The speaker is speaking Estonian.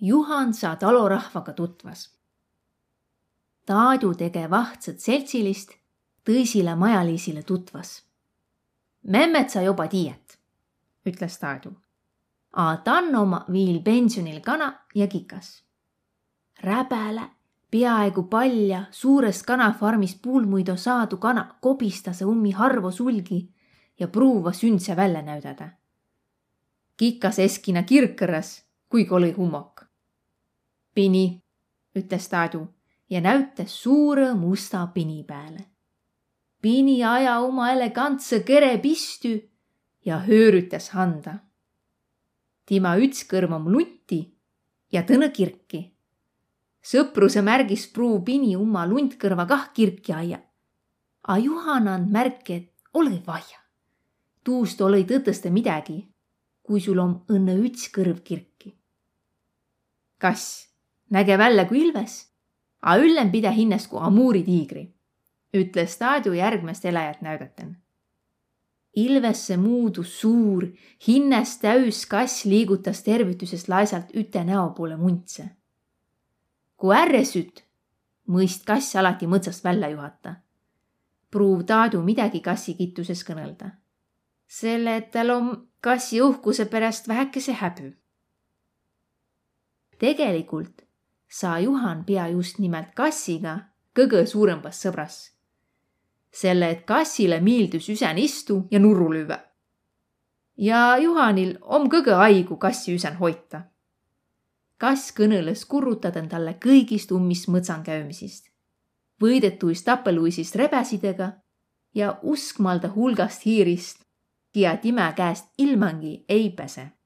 Juhan saa talorahvaga tutvas. Taadu tege vahtsõt seltsilist, tõisile majaliisile tutvas. memmet sa juba tiiät, ütles Taadu. A tann oma viil pensionil kana ja kikas. räbäle, peaaegu palja, suurest kanafarmist puulmuido saadu kana kobistas ummi harvo sulgi ja pruuva sündse välja näüdada. kikas eskina kirkõras, kuigi oli hummok. Pini, ütles Taadu ja näütas suure musta pini peale. Pini aja oma elegantse kere pistü ja höörütas handa. tema üts kõrv om lunti ja tõnõ kirki. sõpruse märgis pruuv Pini oma lundkõrva kah kirki aia. A Juhan and märki, et ole vaja. tuust oli tõtõste midagi, kui sul om õnne üts kõrv kirki. kass näge välja kui ilves a üllem pide hinnast kui Amuri tiigri, ütles Taadu järgmist elajat näüdaten. Ilvesse muudus suur, hinnest täüs kass liigutas tervitusest laisalt üte näo poole muntse. kui ärresüt, mõist kass alati mõtsast välja juhata. pruuv Taadu midagi kassi kittuses kõnelda. selle, et tal on kassi uhkuse pärast vähekese häbi. tegelikult saa Juhan pea just nimelt kassiga kõige suurembas sõbras. selle, et kassile miildus üsen istu ja nurru lüüa. ja Juhanil om kõige aigu kassi üsen hoita. kass kõneles kurrutaden talle kõigist ummist mõtsan käimisist, võidetuist tapeluisist rebesidega ja uskmalda hulgast hiirist, kia time käest ilmangi ei pääse